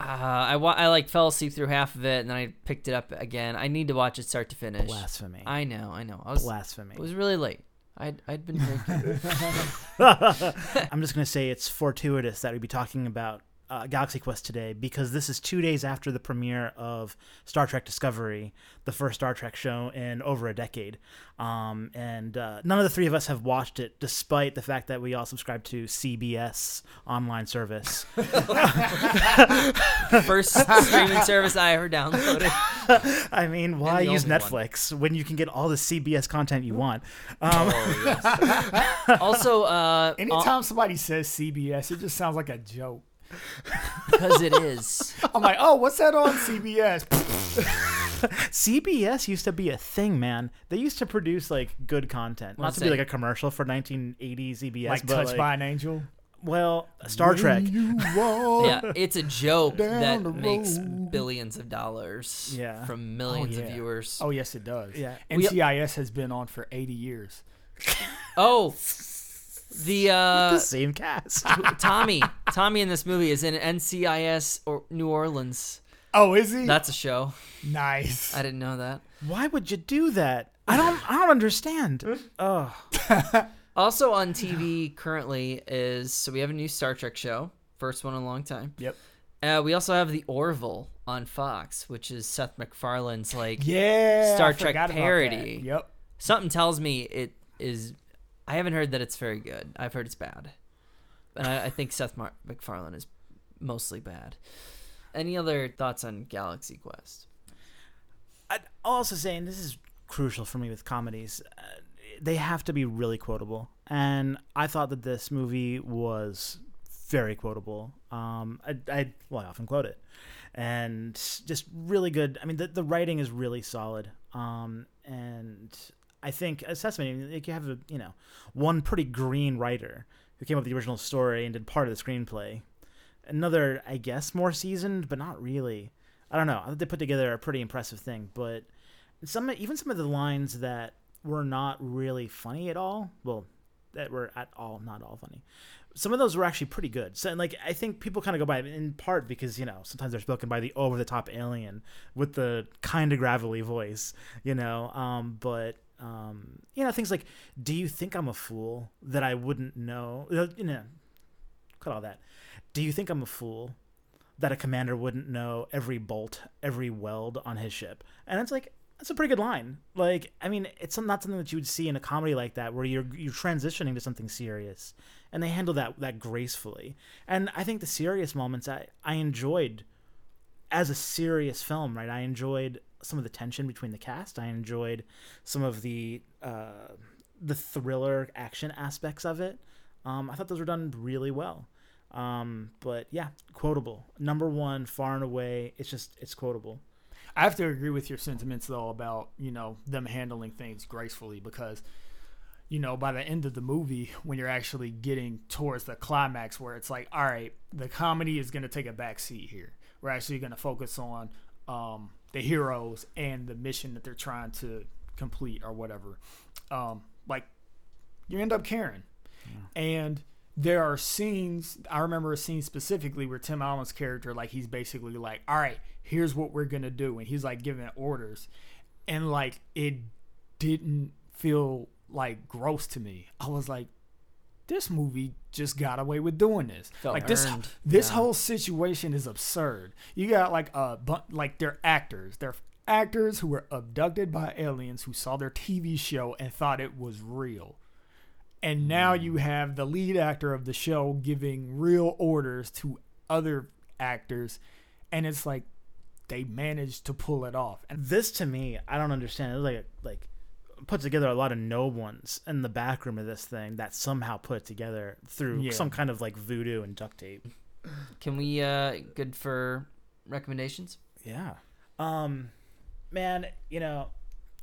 Uh, I wa- I like fell asleep through half of it, and then I picked it up again. I need to watch it start to finish. Blasphemy, I know, I know. I was blasphemy. it was really late. I'd I'd been drinking. I'm just gonna say it's fortuitous that we'd be talking about uh, Galaxy Quest today because this is two days after the premiere of Star Trek Discovery, the first Star Trek show in over a decade. Um, and uh, none of the three of us have watched it, despite the fact that we all subscribe to CBS online service. First streaming service I ever downloaded. I mean, why use only one. Netflix when you can get all the CBS content you want? Um, Also, uh, anytime somebody says CBS, it just sounds like a joke. Because it is. I'm like, oh, what's that on CBS? CBS used to be a thing, man. They used to produce like good content. Not Let's to be say- like a commercial for 1980 CBS, like but Touched like, by an Angel. well, Star Trek. Yeah, it's a joke Down that the makes road. billions of dollars Yeah. from oh, millions yeah. of viewers. Oh yes, it does. Yeah. We- NCIS has been on for 80 years. Oh, the uh, the same cast. Tommy, Tommy in this movie is in NCIS or New Orleans. Oh, is he? That's a show. nice. I didn't know that. Why would you do that? I don't. I don't understand. Oh, Also on TV currently is so we have a new Star Trek show, first one in a long time. Yep. Uh, we also have the Orville on Fox, which is Seth MacFarlane's like Yeah. Star I Trek forgot about that. parody. Yep. something tells me it is. I haven't heard that it's very good. I've heard it's bad, and I, I think Seth Mar- MacFarlane is mostly bad. Any other thoughts on Galaxy Quest? I'd also say, and this is crucial for me with comedies, uh, they have to be really quotable. And I thought that this movie was very quotable. Um, I, I well, I often quote it, and just really good. I mean, the the writing is really solid. Um, and I think assessment, like you have a you know one pretty green writer who came up with the original story and did part of the screenplay. Another, I guess, more seasoned, but not really. I don't know. I think they put together a pretty impressive thing, but some even some of the lines that were not really funny at all. Well, that were at all not all funny. Some of those were actually pretty good. So, and like, I think people kind of go by in part because you know sometimes they're spoken by the over the top alien with the kind of gravelly voice, you know. Um, but um, you know things like, "Do you think I'm a fool that I wouldn't know?" Uh, You know, cut all that. Do you think I'm a fool that a commander wouldn't know every bolt, every weld on his ship? And it's like that's a pretty good line. Like, I mean, it's not something that you would see in a comedy like that where you're you're transitioning to something serious, and they handle that that gracefully. And I think the serious moments I I enjoyed as a serious film, right? I enjoyed some of the tension between the cast. I enjoyed some of the uh, the thriller action aspects of it. Um, I thought those were done really well. Um, but yeah, quotable. Number one, far and away. It's just it's quotable. I have to agree with your sentiments though about you know them handling things gracefully because you know by the end of the movie when you're actually getting towards the climax where it's like all right the comedy is going to take a back seat here we're actually going to focus on um, the heroes and the mission that they're trying to complete or whatever. Um, like you end up caring. And there are scenes i remember a scene specifically where tim allen's character like he's basically like all right here's what we're gonna do and he's like giving orders. And like it didn't feel like gross to me. I was like this movie just got away with doing this Felt like this earned. this Yeah. whole situation is absurd you got like a like they're actors they're actors who were abducted by aliens who saw their tv show and thought it was real and now hmm. you have the lead actor of the show giving real orders to other actors, and it's like they managed to pull it off. And This to me, I don't understand. It was like like put together a lot of no ones in the back room of this thing that somehow put it together through Yeah. some kind of like voodoo and duct tape. Can we uh good for recommendations? Yeah. Um man, you know,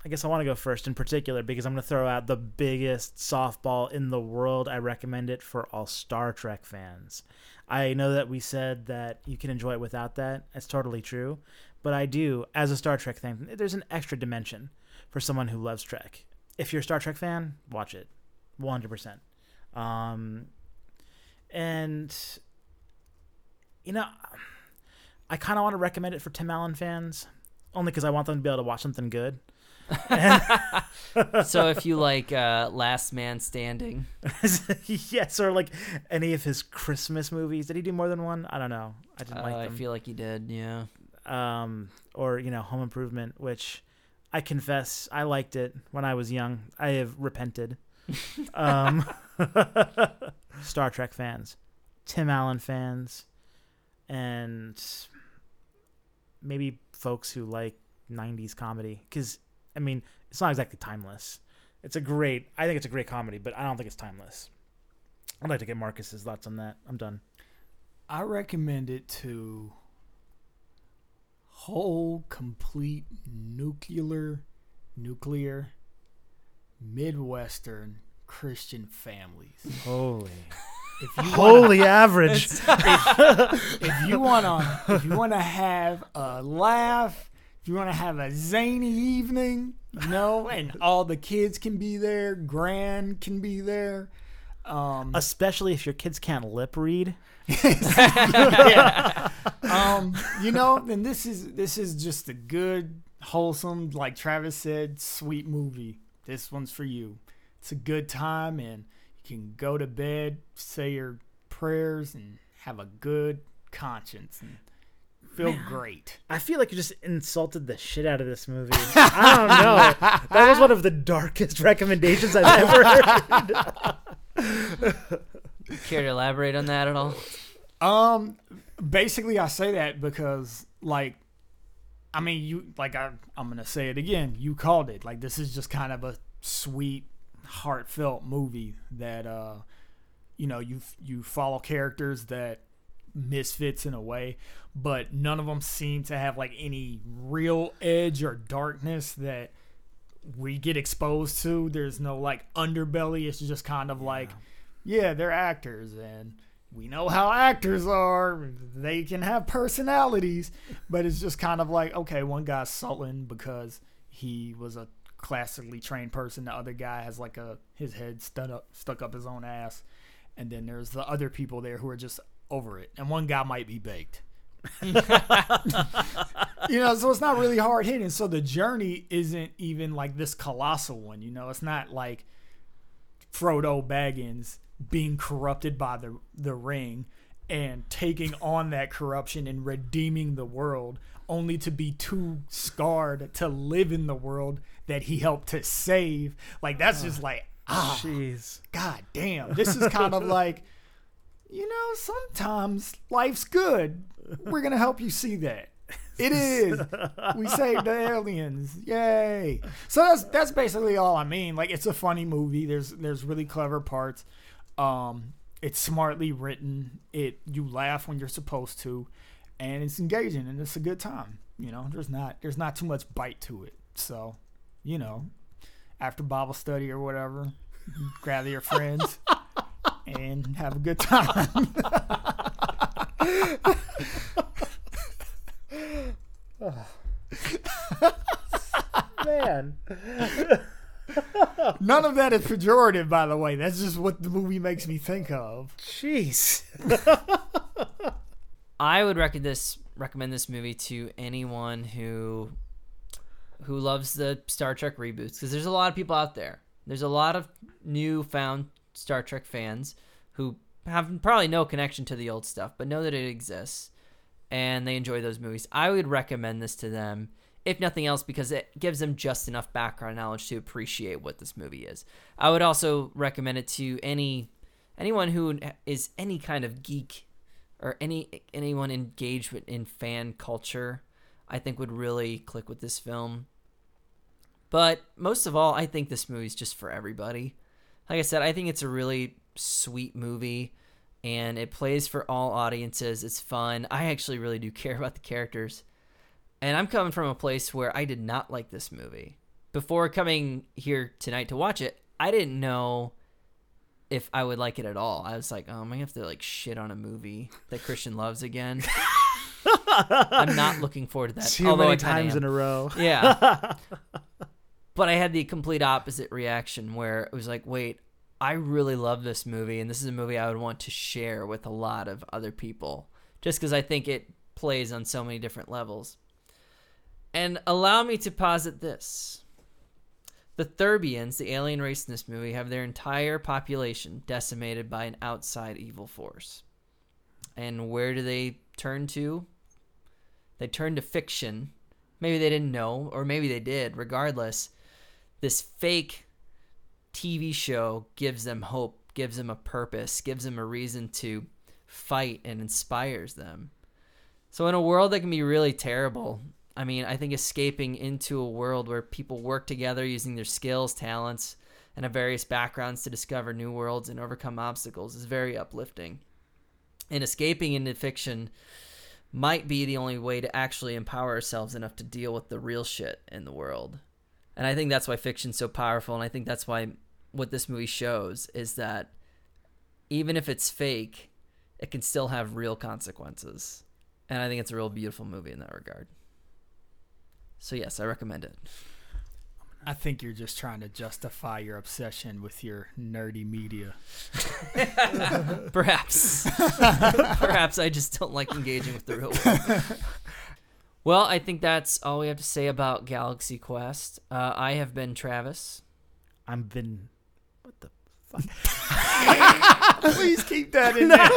I guess I want to go first in particular because I'm going to throw out the biggest softball in the world. I recommend it for all Star Trek fans. I know that we said that you can enjoy it without that. It's totally true. But I do, as a Star Trek fan, there's an extra dimension for someone who loves Trek. If you're a Star Trek fan, watch it. 100%. Um, and, you know, I kind of want to recommend it for Tim Allen fans, only because I want them to be able to watch something good. so if you like uh Last Man Standing, yes, or like any of his Christmas movies. Did he do more than one? I don't know. I didn't uh, like I feel like he did, yeah. um, or you know, Home Improvement, which I confess I liked it when I was young. I have repented. um, Star Trek fans, Tim Allen fans, and maybe folks who like '90s comedy. Because I mean, it's not exactly timeless. It's a great. I think it's a great comedy, but I don't think it's timeless. I'd like to get Marcus's thoughts on that. I'm done. I recommend it to whole, complete, nuclear, nuclear, Midwestern Christian families. Holy, If you wanna, holy average. if you wanna, if you wanna have a laugh, if you wanna have a zany evening, you know, and all the kids can be there, grand can be there. Um, especially if your kids can't lip read. um, you know, and this is this is just a good, wholesome, like Travis said, sweet movie. This one's for you. It's a good time, and you can go to bed, say your prayers, and have a good conscience and feel great. I feel like you just insulted the shit out of this movie. I don't know. That was one of the darkest recommendations I've ever heard. Care to elaborate on that at all? Um, basically, I say that because, like, I mean, you like I I'm gonna say it again. You called it. Like, this is just kind of a sweet, heartfelt movie that uh, you know, you you follow characters that misfits in a way, but none of them seem to have like any real edge or darkness that we get exposed to. There's no like underbelly. It's just kind of like, yeah, they're actors and we know how actors are. They can have personalities, but it's just kind of like, okay, one guy's sullen because he was a classically trained person. The other guy has like a his head stuck up stuck up his own ass. And then there's the other people there who are just over it. And one guy might be baked. you know, so it's not really hard hitting. So the journey isn't even like this colossal one. You know, it's not like Frodo Baggins being corrupted by the the ring and taking on that corruption and redeeming the world only to be too scarred to live in the world that he helped to save like that's just like ah Jeez. god damn this is kind of like you know sometimes life's good we're gonna help you see that. It is. We saved the aliens. Yay. So that's that's basically all i mean. Like it's a funny movie. There's there's really clever parts. Um it's smartly written. It you laugh when you're supposed to. And it's engaging and it's a good time you know? There's not there's not too much bite to it. So you know after bible study or whatever gather your friends and have a good time Man. none of that is pejorative by the way that's just what the movie makes me think of Jeez. I would recommend this recommend this movie to anyone who who loves the Star Trek reboots because there's a lot of people out there. There's a lot of newfound Star Trek fans who have probably no connection to the old stuff, but know that it exists and they enjoy those movies. I would recommend this to them if nothing else, because it gives them just enough background knowledge to appreciate what this movie is. I would also recommend it to any anyone who is any kind of geek or any anyone engaged with in fan culture. I think would really click with this film. But most of all, I think this movie's just for everybody. Like I said, I think it's a really sweet movie and it plays for all audiences. It's fun. I actually really do care about the characters. And I'm coming from a place where I did not like this movie. Before coming here tonight to watch it, I didn't know if I would like it at all. I was like, oh, I'm gonna have to like shit on a movie that Christian loves again. I'm not looking forward to that. Too although many times am. in a row. Yeah. but I had the complete opposite reaction where it was like, wait, I really love this movie, and this is a movie I would want to share with a lot of other people just because I think it plays on so many different levels. And allow me to posit this. The Thermians, the alien race in this movie, have their entire population decimated by an outside evil force. And where do they turn to? They turn to fiction. Maybe they didn't know, or maybe they did. Regardless, this fake TV show gives them hope, gives them a purpose, gives them a reason to fight, and inspires them. So, in a world that can be really terrible, I mean, I think escaping into a world where people work together using their skills, talents, and various backgrounds to discover new worlds and overcome obstacles is very uplifting. And escaping into fiction might be the only way to actually empower ourselves enough to deal with the real shit in the world. And I think that's why fiction's so powerful. And I think that's why what this movie shows is that even if it's fake, it can still have real consequences. And I think it's a real beautiful movie in that regard. So, yes, I recommend it. I think you're just trying to justify your obsession with your nerdy media. Perhaps. Perhaps I just don't like engaging with the real world. Well, I think that's all we have to say about Galaxy Quest. Uh, I have been Travis. I've been. What the fuck? Please keep that in there.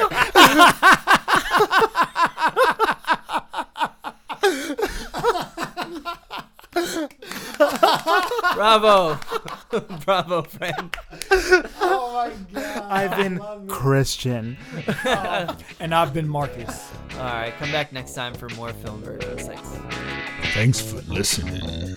Bravo. Bravo, friend. Oh my god. I've been Christian. Oh. And I've been Marcus. All right, come back next time for more film versions. Thanks. Thanks for listening.